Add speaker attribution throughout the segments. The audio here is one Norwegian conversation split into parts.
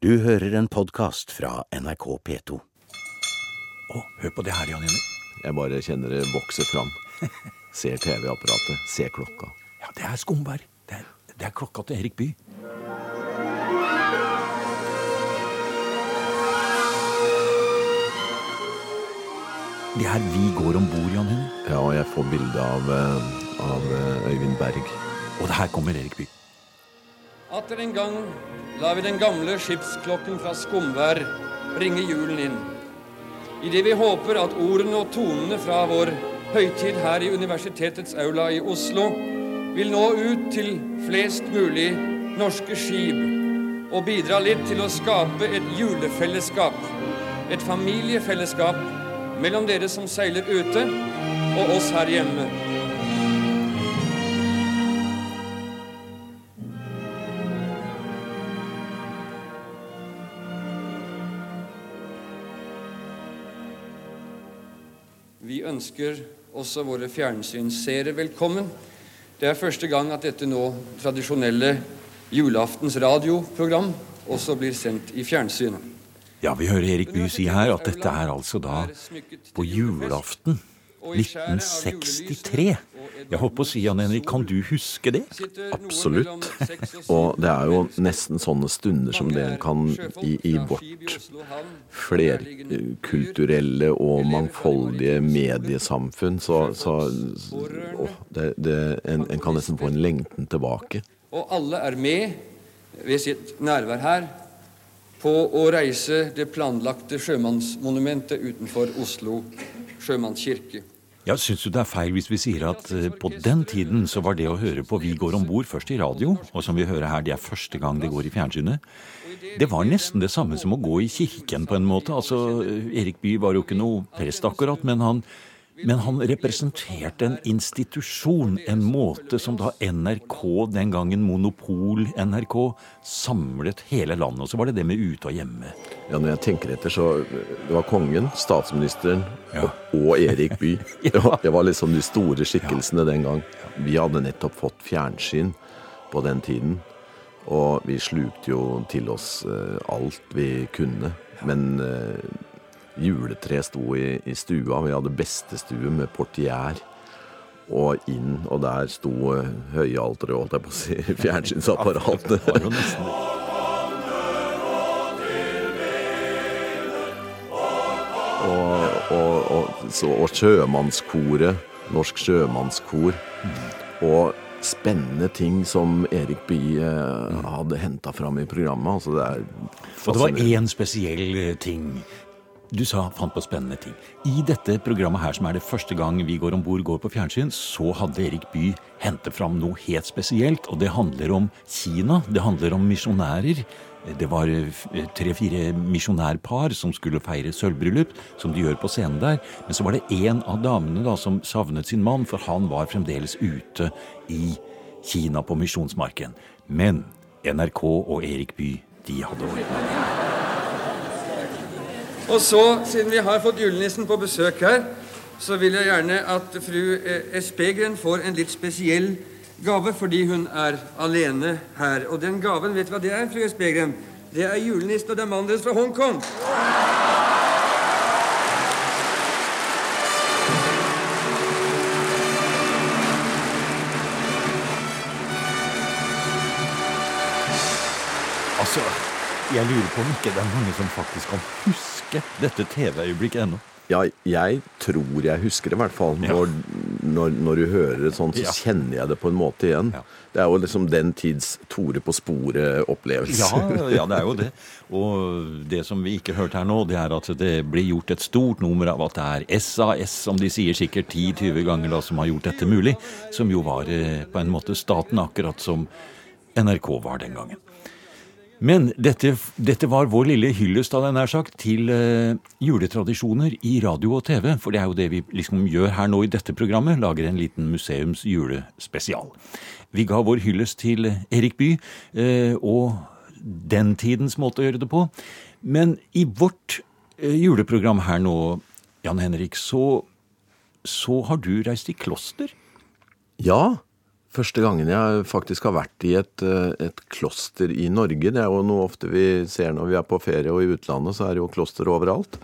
Speaker 1: Du hører en podkast fra NRK P2.
Speaker 2: Å, hør på det her, Jan Jenny.
Speaker 3: Jeg bare kjenner det vokser fram. Ser TV-apparatet, ser klokka.
Speaker 2: Ja, det er Skumberg. Det er, det er klokka til Erik Bye. Det er Vi går om bord, Jan Henrik.
Speaker 3: Ja, og jeg får bilde av, eh, av eh, Øyvind Berg.
Speaker 2: Og det her kommer Erik Bye.
Speaker 4: Atter en gang lar vi den gamle skipsklokken fra Skomvær ringe julen inn. Idet vi håper at ordene og tonene fra vår høytid her i universitetets aula i Oslo vil nå ut til flest mulig norske skip og bidra litt til å skape et julefellesskap. Et familiefellesskap mellom dere som seiler ute, og oss her hjemme. Ønsker også våre fjernsynsseere velkommen. Det er første gang at dette nå tradisjonelle julaftens radioprogram også blir sendt i fjernsynet.
Speaker 2: Ja, vi hører Erik Bye si her at dette er altså da på julaften 1963. Jeg holdt på å si, Jan Henrik, kan du huske det?
Speaker 3: Absolutt. Og det er jo nesten sånne stunder som det en kan i, i vårt flerkulturelle og mangfoldige mediesamfunn, så, så å, det, det, en, en kan nesten få en lengten tilbake.
Speaker 4: Og alle er med ved sitt nærvær her på å reise det planlagte sjømannsmonumentet utenfor Oslo sjømannskirke.
Speaker 2: Ja, Syns du det er feil hvis vi sier at eh, på den tiden så var det å høre på Vi går om bord først i radio, og som vi hører her, det er første gang det går i fjernsynet. Det var nesten det samme som å gå i kirken på en måte. Altså, Erik Bye var jo ikke noe prest akkurat, men han, men han representerte en institusjon, en måte som da NRK, den gangen Monopol NRK, samlet hele landet. Og så var det det med ute og hjemme.
Speaker 3: Ja, Når jeg tenker etter, så det var kongen, statsministeren
Speaker 2: Ja.
Speaker 3: og, og Erik Bye. Det, var- det var liksom de store skikkelsene den gang. Vi hadde nettopp fått fjernsyn på den tiden. Og vi slukte jo til oss eh, alt vi kunne. Men eh, juletreet sto i, i stua. Vi hadde bestestue med portier. Og inn, og der sto eh, høyalteret, holdt jeg på å si, fjernsynsapparatet. Og, og, og, så, og sjømannskoret, Norsk sjømannskor. Og spennende ting som Erik Bye eh, hadde henta fram i programmet. Altså det
Speaker 2: Og det var én spesiell eh, ting. Du sa fant på spennende ting. I dette programmet her, som er det første gang vi går om bord går på fjernsyn, så hadde Erik Bye hentet fram noe helt spesielt. Og det handler om Kina. Det handler om misjonærer. Det var eh, tre-fire misjonærpar som skulle feire sølvbryllup, som de gjør på scenen der. Men så var det en av damene da som savnet sin mann, for han var fremdeles ute i Kina på misjonsmarken. Men NRK og Erik Bye, de hadde ordna det.
Speaker 4: Og så, siden vi har fått julenissen på besøk her, så vil jeg gjerne at fru eh, Espegren får en litt spesiell gave fordi hun er alene her. Og den gaven, vet du hva det er, fru Espegren? Det er julenissen og det er mannen deres fra Hongkong.
Speaker 2: Jeg lurer på om ikke det er mange som faktisk kan huske dette TV-øyeblikket ennå.
Speaker 3: Ja, jeg tror jeg husker det i hvert fall.
Speaker 2: Ja.
Speaker 3: Når, når, når du hører det sånn, så
Speaker 2: Ja.
Speaker 3: kjenner jeg det på en måte igjen.
Speaker 2: Ja.
Speaker 3: Det er jo liksom den tids Tore på sporet-opplevelse.
Speaker 2: Ja, ja, det er jo det. Og det som vi ikke hørte her nå, det er at det blir gjort et stort nummer av at det er SAS, som de sier sikkert 10-20 ganger, da, som har gjort dette mulig. Som jo var eh, på en måte staten, akkurat som NRK var den gangen. Men dette, dette var vår lille hyllest av nær sagt, til eh, juletradisjoner i radio og TV. For det er jo det vi liksom gjør her nå i dette programmet. Lager en liten museums julespesial. Vi ga vår hyllest til Erik Bye eh, og den tidens måte å gjøre det på. Men i vårt eh, juleprogram her nå, Jan Henrik, så, så har du reist i kloster.
Speaker 3: Ja, Første gangen jeg faktisk har vært i et, eh, et, kloster i Norge. Det er jo noe ofte vi ser når vi er på ferie og i utlandet, så er det jo kloster overalt.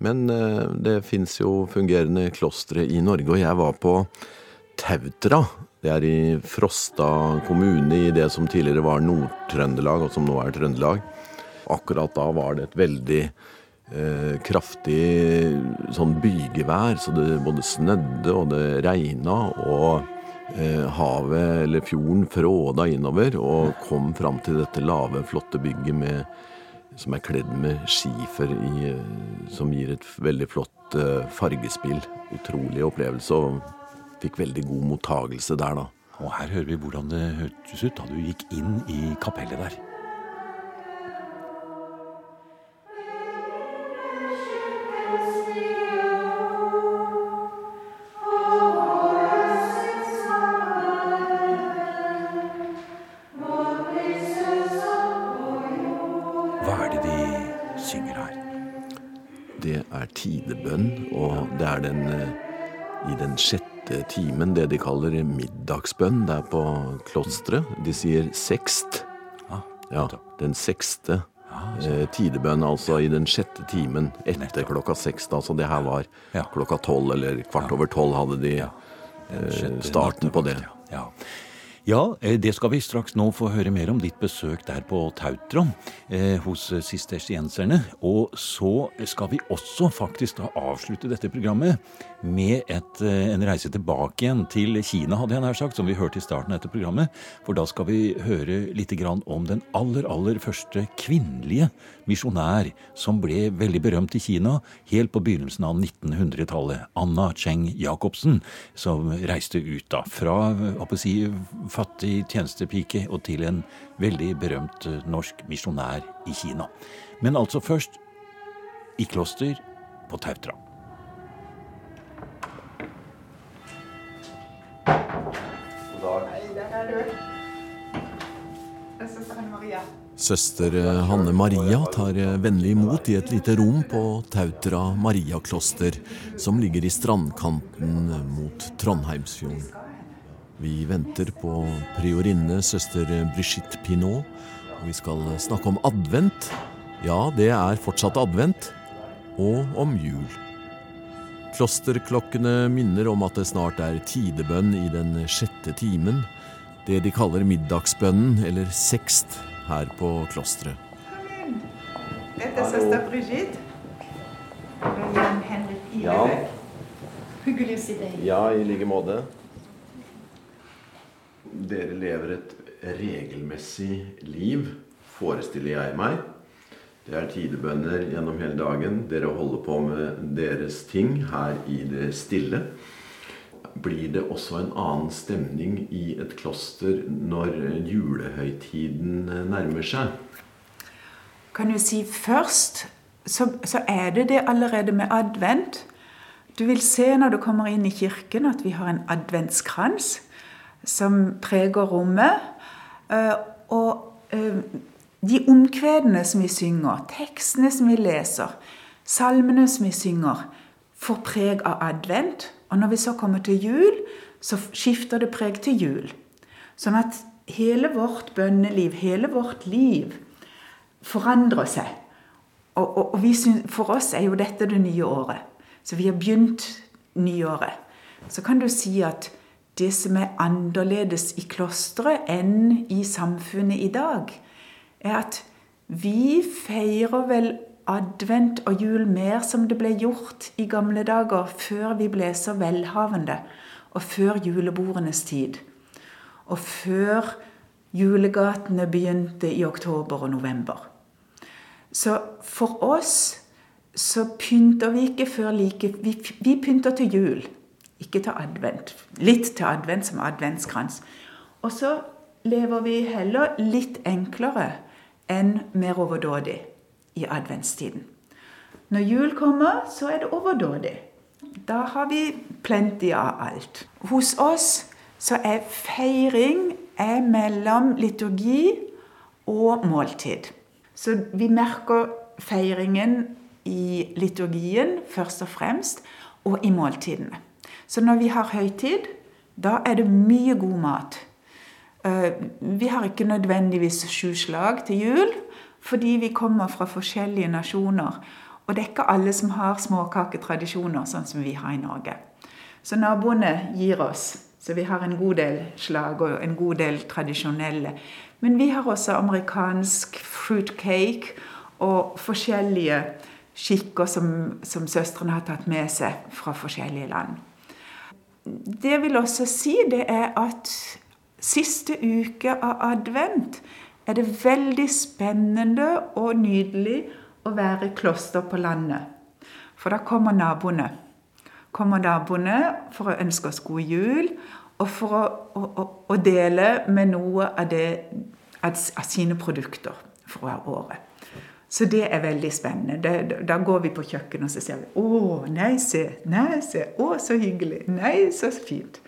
Speaker 3: Men eh, det fins jo fungerende klostre i Norge, og jeg var på Tautra. Det er i Frosta kommune i det som tidligere var Nord-Trøndelag, og som nå er Trøndelag. Akkurat da var det et veldig eh, kraftig sånn bygevær, så det både snødde og det regna. og havet eller fjorden fråda innover og kom fram til dette lave, flotte bygget med, som er kledd med skifer i, eh, som gir et veldig flott uh, fargespill. Utrolig opplevelse, og fikk veldig god mottagelse der, da.
Speaker 2: Og her hører vi hvordan det hørtes ut da du gikk inn i kapellet der.
Speaker 3: Er den eh, i den sjette timen, det de kaller middagsbønn der på klosteret. De sier sekst. Ja, den sekste eh, tidebønn, altså i den sjette timen etter klokka seks. Da, så det her var klokka tolv, eller kvart over tolv hadde de eh, starten på det.
Speaker 2: Ja. Eh, det skal vi straks nå få høre mer om. Ditt besøk der på Tautron eh, hos sistersienserne. Og så skal vi også faktisk da avslutte dette programmet med et, eh, en reise tilbake igjen til Kina, hadde jeg nær sagt, som vi hørte i starten av dette programmet. For da skal vi høre litt om den aller, aller første kvinnelige misjonær som ble veldig berømt i Kina helt på begynnelsen av 1900-tallet. Anna Cheng Jacobsen, som reiste ut da fra å si, fattig tjenestepike og til en veldig berømt eh, norsk misjonær i Kina. Men altså først i kloster på Tautra.
Speaker 3: Søster eh, Hanne Maria tar eh, vennlig imot i et lite rom på Tautra Mariakloster, som ligger i strandkanten mot Trondheimsfjorden. Vi venter på priorinne søster Brigitte Pinot, og vi skal snakke om advent. Ja, det er fortsatt advent. Og om jul. Klosterklokkene minner om at det snart er tidebønn i den sjette timen. Det de kaller middagsbønnen, eller sekst, her på klosteret.
Speaker 5: Dette er søster Brigitte.
Speaker 3: Ja.
Speaker 5: Hyggelig å se deg.
Speaker 3: Ja, i like måte. Dere lever et regelmessig liv, forestiller jeg meg. Det er tidebønner gjennom hele dagen. Dere holder på med deres ting her i det stille. Blir det også en annen stemning i et kloster når julehøytiden nærmer seg?
Speaker 5: Kan du si først så, så er det det allerede med advent. Du vil se når du kommer inn i kirken at vi har en adventskrans som preger rommet. Eh, og eh, de omkvedene som vi synger, tekstene som vi leser, salmene som vi synger, får preg av advent. Og når vi så kommer til jul, så skifter det preg til jul. Sånn at hele vårt bønneliv, hele vårt liv, forandrer seg. Og, og, og synes, for oss er jo dette det nye året. Så vi har begynt nyåret. Så kan du si at det som er annerledes i klosteret enn i samfunnet i dag, er at vi feirer vel advent og jul mer som det ble gjort i gamle dager, før vi ble så velhavende, og før julebordenes tid. Og før julegatene begynte i oktober og november. Så for oss så pynter vi ikke før like Vi, vi pynter til jul, ikke til advent. Litt til advent som adventskrans. Og så lever vi heller litt enklere enn mer overdådig i adventstiden. Når jul kommer, så er det overdådig. Da har vi plenty av alt. Hos oss så er feiring er mellom liturgi og måltid. Så vi merker feiringen i liturgien først og fremst, og i måltidene. Så når vi har høytid, Da er det mye god mat. Eh, vi har ikke nødvendigvis sju slag til jul, fordi vi kommer fra forskjellige nasjoner. Og det er ikke alle som har småkaketradisjoner, sånn som vi har i Norge. Så naboene gir oss. Så vi har en god del slag og en god del tradisjonelle. Men vi har også amerikansk fruit cake og forskjellige skikker som, som søstrene har tatt med seg fra forskjellige land. Det vil også si, det er at siste uke av advent er det veldig spennende og nydelig å være i kloster på landet. For da kommer naboene. Kommer naboene for å ønske oss god jul og for å, å, å dele med noe av, det, av, sine produkter fra året. Så det er veldig spennende. da går vi på kjøkkenet og så sier vi, 'Å, nei, se. Nei, se. Å, så hyggelig. Nei, så fint.'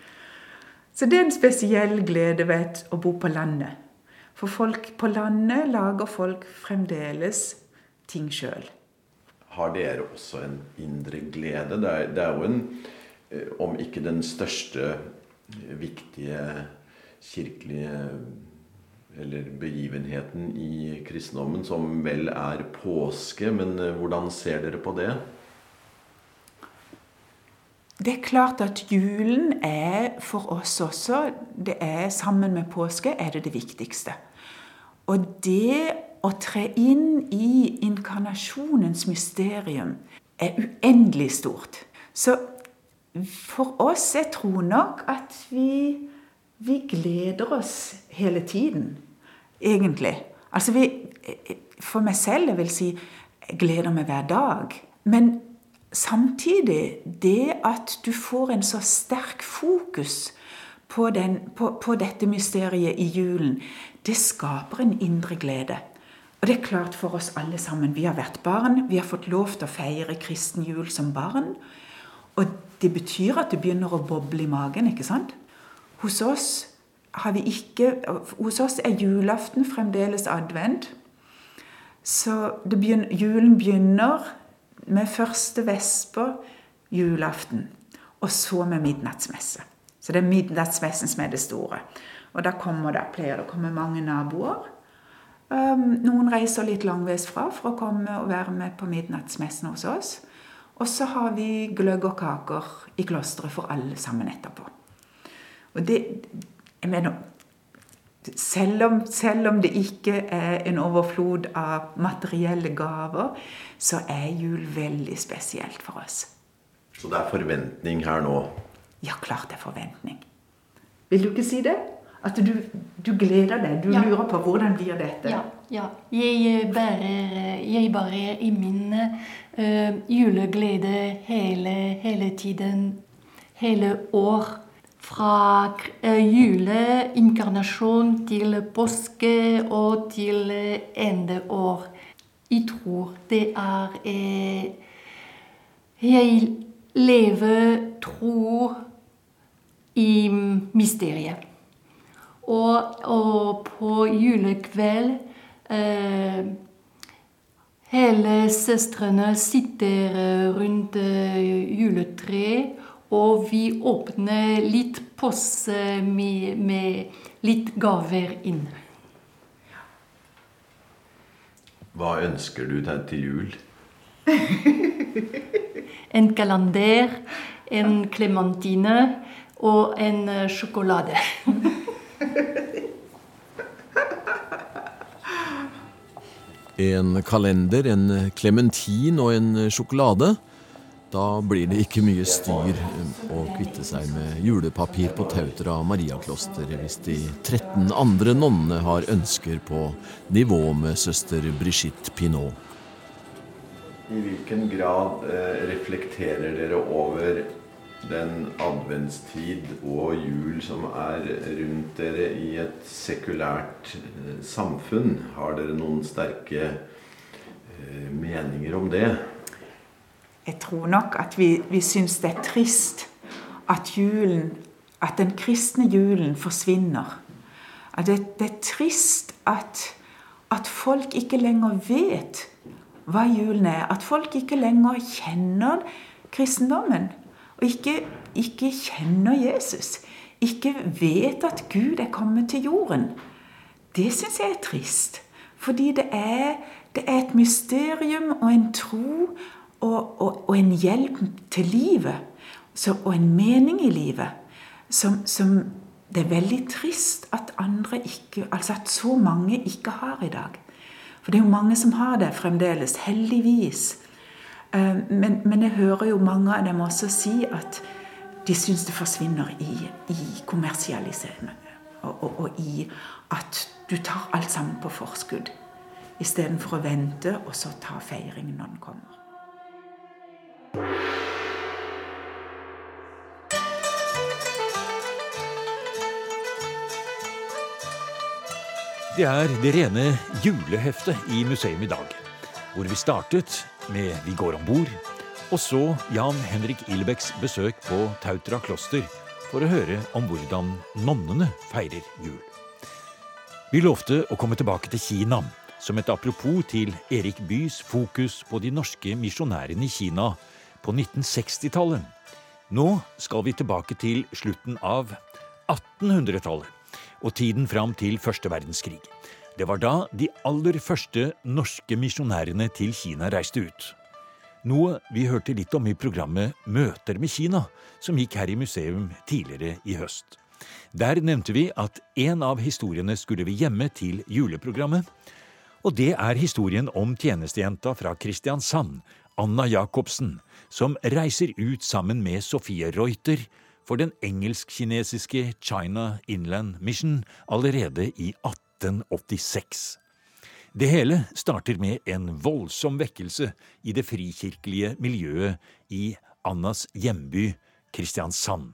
Speaker 5: Så det er en spesiell glede ved å bo på landet. For folk på landet lager folk fremdeles ting sjøl.
Speaker 3: Har dere også en indre glede? Det er, det er jo en, eh, om ikke den største viktige kirkelige eller begivenheten i kristendommen, som vel er påske. Men eh, hvordan ser dere på det?
Speaker 5: Det er klart at julen er for oss også det er Sammen med påske er det det viktigste. Og det å tre inn i inkarnasjonens mysterium er uendelig stort. Så for oss jeg tror nok at vi, vi gleder oss hele tiden, egentlig. Altså vi For meg selv, jeg vil si, gleder meg hver dag. Men samtidig, det at du får en så sterk fokus på, den, på, på dette mysteriet i julen, det skaper en indre glede. Og det er klart for oss alle sammen. Vi har vært barn. Vi har fått lov til å feire kristen jul som barn. Og det betyr at det begynner å boble i magen, ikke sant? Hos oss, ikke, hos oss er julaften fremdeles advent. Så begynner, julen begynner med første vesper julaften. Og så med midnattsmesse. Så det er midnattsmessen som er det store. Og da kommer det, pleier det å komme mange naboer. Um, noen reiser litt langveis fra for å komme og være med på midnattsmessen hos oss. Og så har vi gløgg og kaker i klosteret for alle sammen etterpå. Og det Jeg mener selv om, selv om, det ikke er en overflod av materielle gaver, så er jul veldig spesielt for oss.
Speaker 3: Så det er forventning her nå?
Speaker 5: Ja, klart det er forventning. Vil du ikke si det? At du, du gleder deg. Du ja. lurer på hvordan blir dette?
Speaker 6: Ja. ja. Jeg, bærer, jeg bærer i min uh, juleglede hele, hele tiden. Hele år. Fra uh, juleinkarnasjon til påske og til uh, endeår. Jeg tror det er uh, Jeg lever, tror i mysteriet. Og, og på julekveld eh, Hele søstrene sitter rundt eh, juletreet, og vi åpner litt pose med, med litt gaver inn.
Speaker 3: Hva ønsker du deg til jul?
Speaker 6: en kalender, en klementine og en eh, sjokolade.
Speaker 3: En kalender, en klementin og en sjokolade. Da blir det ikke mye styr å kvitte seg med julepapir på Tautra Mariakloster hvis de 13 andre nonnene har ønsker på nivå med søster Brigitte Pinot. I hvilken grad eh, reflekterer dere over den adventstid og jul som er rundt dere i et sekulært eh, samfunn. Har dere noen sterke eh, meninger om det?
Speaker 5: Jeg tror nok at vi, vi syns det er trist at julen At den kristne julen forsvinner. At det, det er trist at, at folk ikke lenger vet hva julen er. At folk ikke lenger kjenner kristendommen og ikke, ikke kjenner Jesus. ikke vet at Gud er kommet til jorden. Det syns jeg er trist. Fordi det er, det er, et mysterium og en tro og, og, og en hjelp til livet. Så, og en mening i livet som, som, det er veldig trist at andre ikke, altså at så mange ikke har i dag. For det er jo mange som har det fremdeles, heldigvis. Eh, men, men jeg hører jo mange av dem også si at de syns det forsvinner i, i kommersialisering. Og, og, og, i at du tar alt sammen på forskudd. Istedenfor å vente og så ta feiringen når den kommer.
Speaker 2: Det er det rene juleheftet i museum i dag, hvor vi startet med Vi går om bord, og så Jan Henrik Ilbecks besøk på Tautra kloster for å høre om hvordan nonnene feirer jul. Vi lovte å komme tilbake til Kina, som et apropos til Erik Bys fokus på de norske misjonærene i Kina på 1960-tallet. Nå skal vi tilbake til slutten av 1800-tallet og tiden fram til første verdenskrig. Det var da de aller første norske misjonærene til Kina reiste ut. Noe vi hørte litt om i programmet Møter med Kina, som gikk her i museum tidligere i høst. Der nevnte vi at en av historiene skulle vi gjemme til juleprogrammet. Og det er historien om tjenestejenta fra Kristiansand, Anna Jacobsen, som reiser ut sammen med Sofie Reuter for den engelsk-kinesiske China Inland Mission allerede i 1886. Det hele starter med en voldsom vekkelse i det frikirkelige miljøet i Annas hjemby Kristiansand.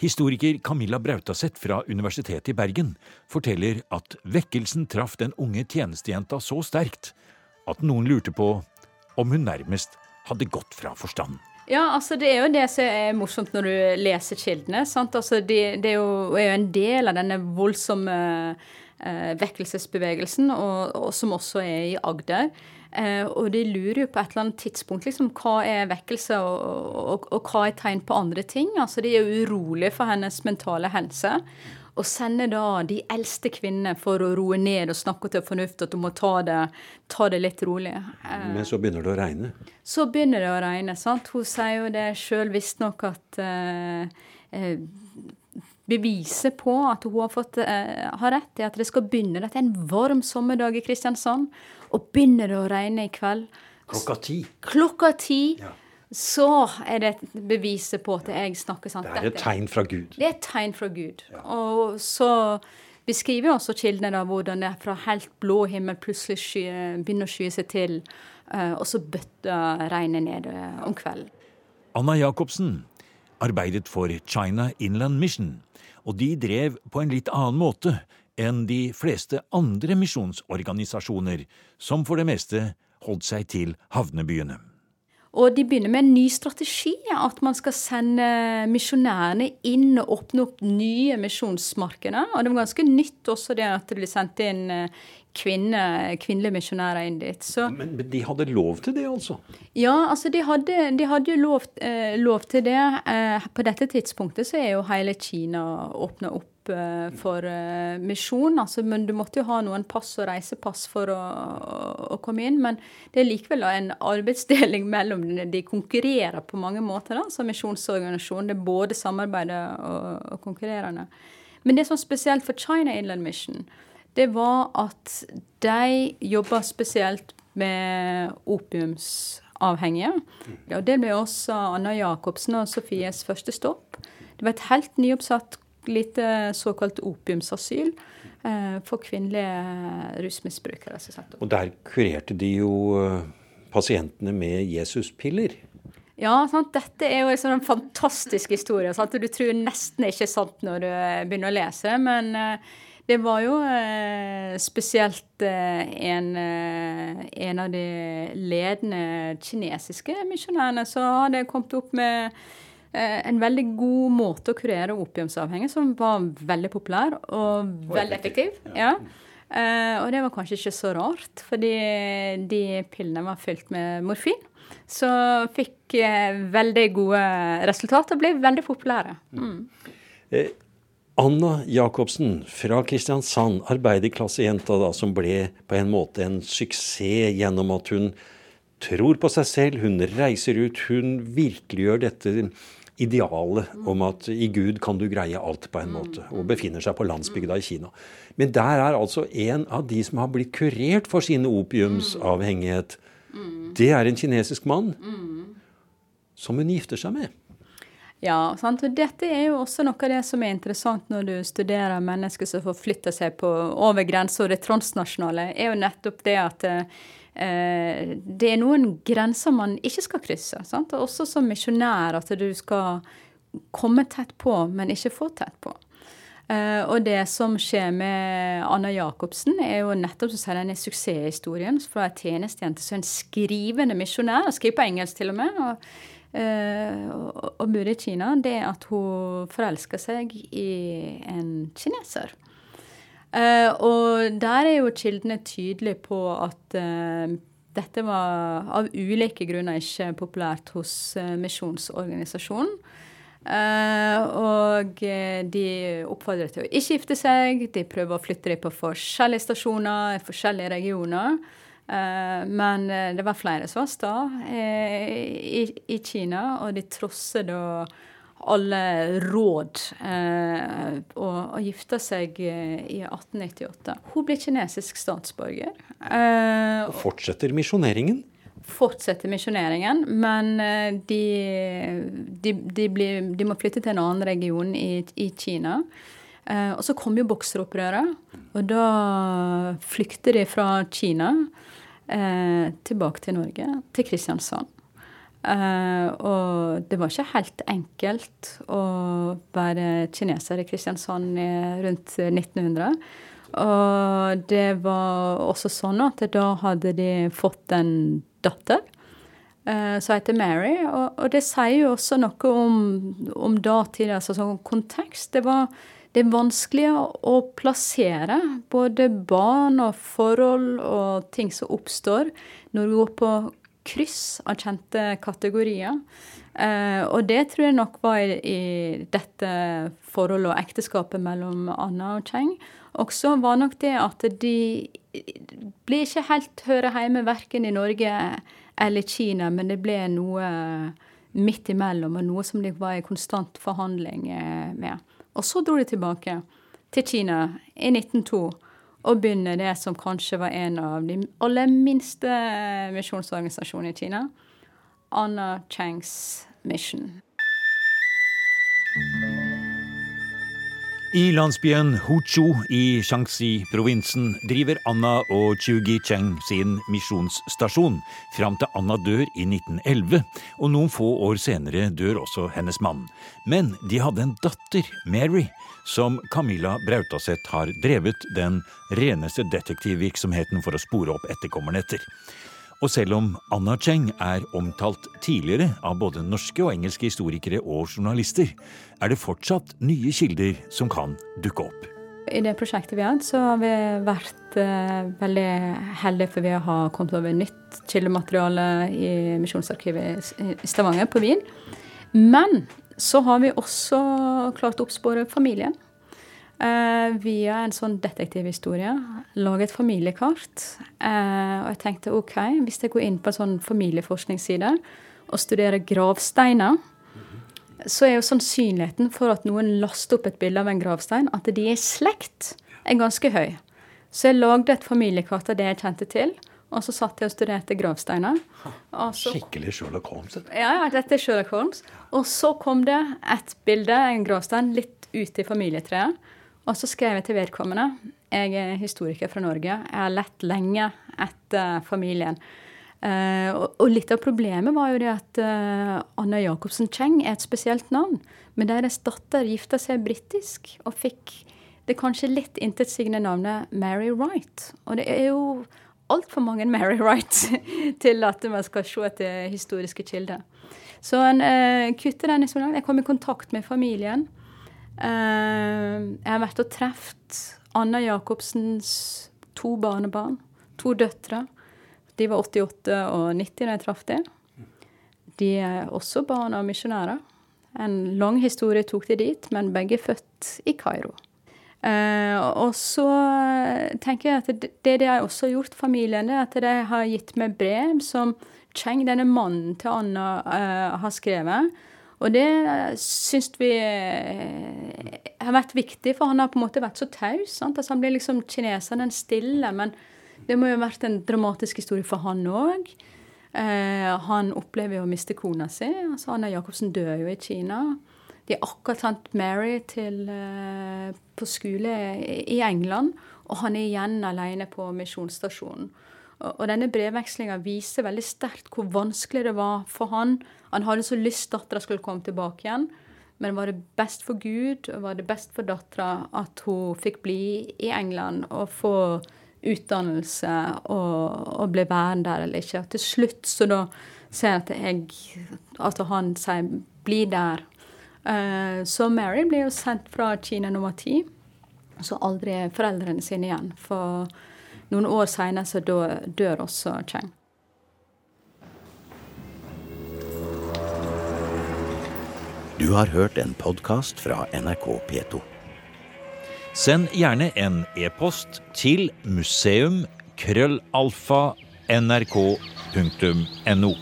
Speaker 2: Historiker Camilla Brautaseth fra Universitetet i Bergen forteller at vekkelsen traff den unge tjenestejenta så sterkt at noen lurte på om hun nærmest hadde gått fra forstanden.
Speaker 7: Ja, altså det er jo det som er morsomt når du leser kildene. Altså det, det er, jo, er, jo, en del av denne voldsomme eh, vekkelsesbevegelsen, og, og, som også er i Agder. Eh, og de lurer jo på et eller annet tidspunkt liksom, hva er vekkelse, og, og, og hva er tegn på andre ting. Altså De er urolige for hennes mentale helse. Og sender da de eldste kvinnene for å roe ned og snakke til fornuft, at du må ta det, ta det litt rolig.
Speaker 2: Eh, Men så begynner det å regne?
Speaker 7: Så begynner det å regne. sant? Hun sier jo det sjøl visstnok at eh, eh, beviset på at hun har, fått, eh, har rett, er at det skal begynne. Dette er en varm sommerdag i Kristiansand, og begynner det å regne i kveld.
Speaker 2: Klokka ti.
Speaker 7: Klokka ti. Ja. Så er det et beviset på at jeg snakker sant.
Speaker 2: Det er et tegn fra Gud.
Speaker 7: Det er et tegn fra Gud. Ja. Og så beskriver også kildene da hvordan det fra helt blå himmel plutselig sky, begynner å skye seg til, eh, og så bøtter regnet ned eh, om kvelden.
Speaker 2: Anna Jacobsen arbeidet for China Inland Mission og de drev på en litt annen måte enn de fleste andre misjonsorganisasjoner, som for det meste holdt seg til havnebyene.
Speaker 7: Og de begynner med en ny strategi, at man skal sende misjonærene inn og åpne opp nye misjonsmarkeder. Og det var ganske nytt også det at det ble sendt inn eh, kvinne, kvinnelige misjonærer inn dit. Så,
Speaker 2: men, men, de hadde lov til det, altså?
Speaker 7: Ja, altså de hadde, de hadde jo lov, eh, lov, til det. Eh, på dette tidspunktet så er jo hele Kina åpna opp for uh, misjon. Altså, men du måtte jo ha noen pass og reisepass for å, å, komme inn. Men det er likevel en arbeidsdeling mellom. De konkurrerer på mange måter da, som misjonsorganisasjon. Det er både samarbeidet og, og, konkurrerende. Men det som er spesielt for China Inland Mission, det var at de jobba spesielt med opiumsavhengige. Og det ble også Anna Jacobsen og Sofies første stopp. Det var et helt nyoppsatt lite såkalt opiumsasyl eh, for kvinnelige rusmisbrukere.
Speaker 2: Og der kurerte de jo eh, pasientene med Jesuspiller.
Speaker 7: Ja, sant? dette er jo en sånn fantastisk historie. Sant? Du tror nesten ikke er sant når du eh, begynner å lese. Men det var jo spesielt en, en av de ledende kinesiske misjonærene som hadde kommet opp med Eh, en veldig god måte å kurere opiumsavhengige som var veldig populær og, veldig effektiv. Ja. Uh, og det var kanskje ikke så rart, fordi de pillene var fylt med morfin. Så fikk uh, veldig gode resultater og ble veldig populære. Mm.
Speaker 2: Uh,
Speaker 8: Anna Jacobsen fra Kristiansand, arbeiderklassejenta da, som ble på en måte en suksess gjennom at hun tror på seg selv, hun reiser ut, hun virkeliggjør dette idealet om at i Gud kan du greie alt på en måte, og befinner seg på landsbygda i Kina. Men der er altså en av de som har blitt kurert for sin opiumsavhengighet. Det er en kinesisk mann som hun gifter seg med.
Speaker 7: Ja, sant? og dette er jo også noe av det som er interessant når du studerer mennesker som forflytter seg på, over grenser, og det transnasjonale, er jo nettopp det at eh, det er noen grenser man ikke skal krysse. Sant? Også som misjonær at du skal komme tett på, men ikke få tett på. Uh, og det som skjer med Anna Jacobsen, er jo nettopp som så denne suksesshistorien fra ei tjenestejente som en skrivende misjonær, skriver på engelsk til og med, og, uh, og, og bor i Kina, det er at hun forelsker seg i en kineser. Uh, og der er jo kildene tydelige på at dette var av ulike grunner ikke populært hos Misjonsorganisasjonen. Uh, og eh, de oppfordrer til å ikke gifte seg. De prøver å flytte dem på forskjellige stasjoner i forskjellige regioner. Uh, men det var flere som var sta uh, i, i, Kina, og de trosser da alle råd og, og gifta seg i 1898. Hun blir kinesisk statsborger.
Speaker 8: og fortsetter misjoneringen?
Speaker 7: Fortsetter misjoneringen, men eh, de, de, de, blir, de, må flytte til en annen region i, i Kina. Eh, og så kom jo bokseropprøret, og da flykter de fra Kina eh, tilbake til Norge, til Kristiansand. Uh, og det var ikke helt enkelt å være kineser i Kristiansand rundt 1900. Og det var også sånn at da hadde de fått en datter uh, som heter Mary. Og, og, det sier jo også noe om, om datid, altså sånn kontekst. Det, var, det er vanskelig å plassere både barn og forhold og ting som oppstår, når du går på kryss av kjente kategorier. Eh, og det tror jeg nok var i, i dette forholdet og ekteskapet mellom Anna og Cheng også var nok det at de ble ikke helt høre hjemme verken i Norge eller Kina, men det ble noe midt imellom, og noe som de var i konstant forhandling eh, med. Og så dro de tilbake til Kina i 1902 og begynne det som kanskje var en av de aller minste misjonsorganisasjonene i Kina, Anna Changs Mission.
Speaker 2: I landsbyen Huchu i Shanxi-provinsen driver Anna og Chugi Cheng sin misjonsstasjon fram til Anna dør i 1911, og noen få år senere dør også hennes mann. Men de hadde en datter, Mary, som Camilla Brautaseth har drevet den reneste detektivvirksomheten for å spore opp etterkommerne etter. Og selv om Anna Cheng er omtalt tidligere av både norske og engelske historikere og journalister, er det fortsatt nye kilder som kan dukke opp.
Speaker 7: I det prosjektet vi har hatt, så har vi vært eh, veldig heldige, for vi har kommet over nytt kildemateriale i Misjonsarkivet i Stavanger, på Wien. Men så har vi også klart å oppspore familien. Uh, via en sånn detektivhistorie. Lage et familiekart. Uh, og jeg tenkte OK, hvis jeg går inn på en sånn familieforskningsside og studerer gravsteiner, så er jo sannsynligheten for at noen laster opp et bilde av en gravstein, at de er i slekt, er ganske høy. Så jeg lagde et familiekart av det jeg kjente til. Og så satt jeg og studerte gravsteiner.
Speaker 8: Så, Skikkelig Sherlock Holmes?
Speaker 7: Ja, ja, dette er Sherlock Holmes. Og så kom det et bilde, en gravstein, litt ut i familietreet. Og så skrev jeg til vedkommende. Jeg er historiker fra Norge. Jeg har lett lenge etter familien. Uh, og, litt av problemet var jo det at uh, Anna Jacobsen Cheng er et spesielt navn. Men deres datter gifta seg britisk og fikk det kanskje litt intetsigende navnet Mary Wright. Og det er jo altfor mange Mary Wright til at man skal se etter historiske kilder. Så en uh, kutter den i så langt. Jeg kom i kontakt med familien. Eh, jeg har vært og truffet Anna Jacobsens to barnebarn. To døtre. De var 88 og 90 da jeg traff dem. De er også barn av misjonærer. En lang historie tok de dit, men begge er født i Kairo. Eh, og så tenker jeg at det, de har også gjort, familien, er at de har gitt meg brev som Cheng, denne mannen til Anna, eh, har skrevet. Og det syns vi eh, har vært viktig, for han har på en måte vært så taus. Altså, han blir liksom kineseren den stille, men det må jo ha vært en dramatisk historie for han òg. Eh, han opplever jo å miste kona si. altså Anna Jacobsen dør jo i Kina. De har akkurat sendt Mary til, eh, på skole i England, og han er igjen alene på misjonsstasjonen. Og denne brevvekslinga viser veldig sterkt hvor vanskelig det var for han. Han hadde så lyst dattera skulle komme tilbake igjen. Men var det best for Gud og var det best for dattera at hun fikk bli i England og få utdannelse og, og bli værende der eller ikke? Til slutt så da ser jeg at, jeg, Altså han sier 'bli der'. Uh, så Mary blir jo sendt fra Kina nummer ti. Så aldri foreldrene sine igjen. For noen år seinere så dør også Cheng.
Speaker 1: Du har hørt en podkast fra NRK P2.
Speaker 2: Send gjerne en e-post til museum krøllalfa nrk.no.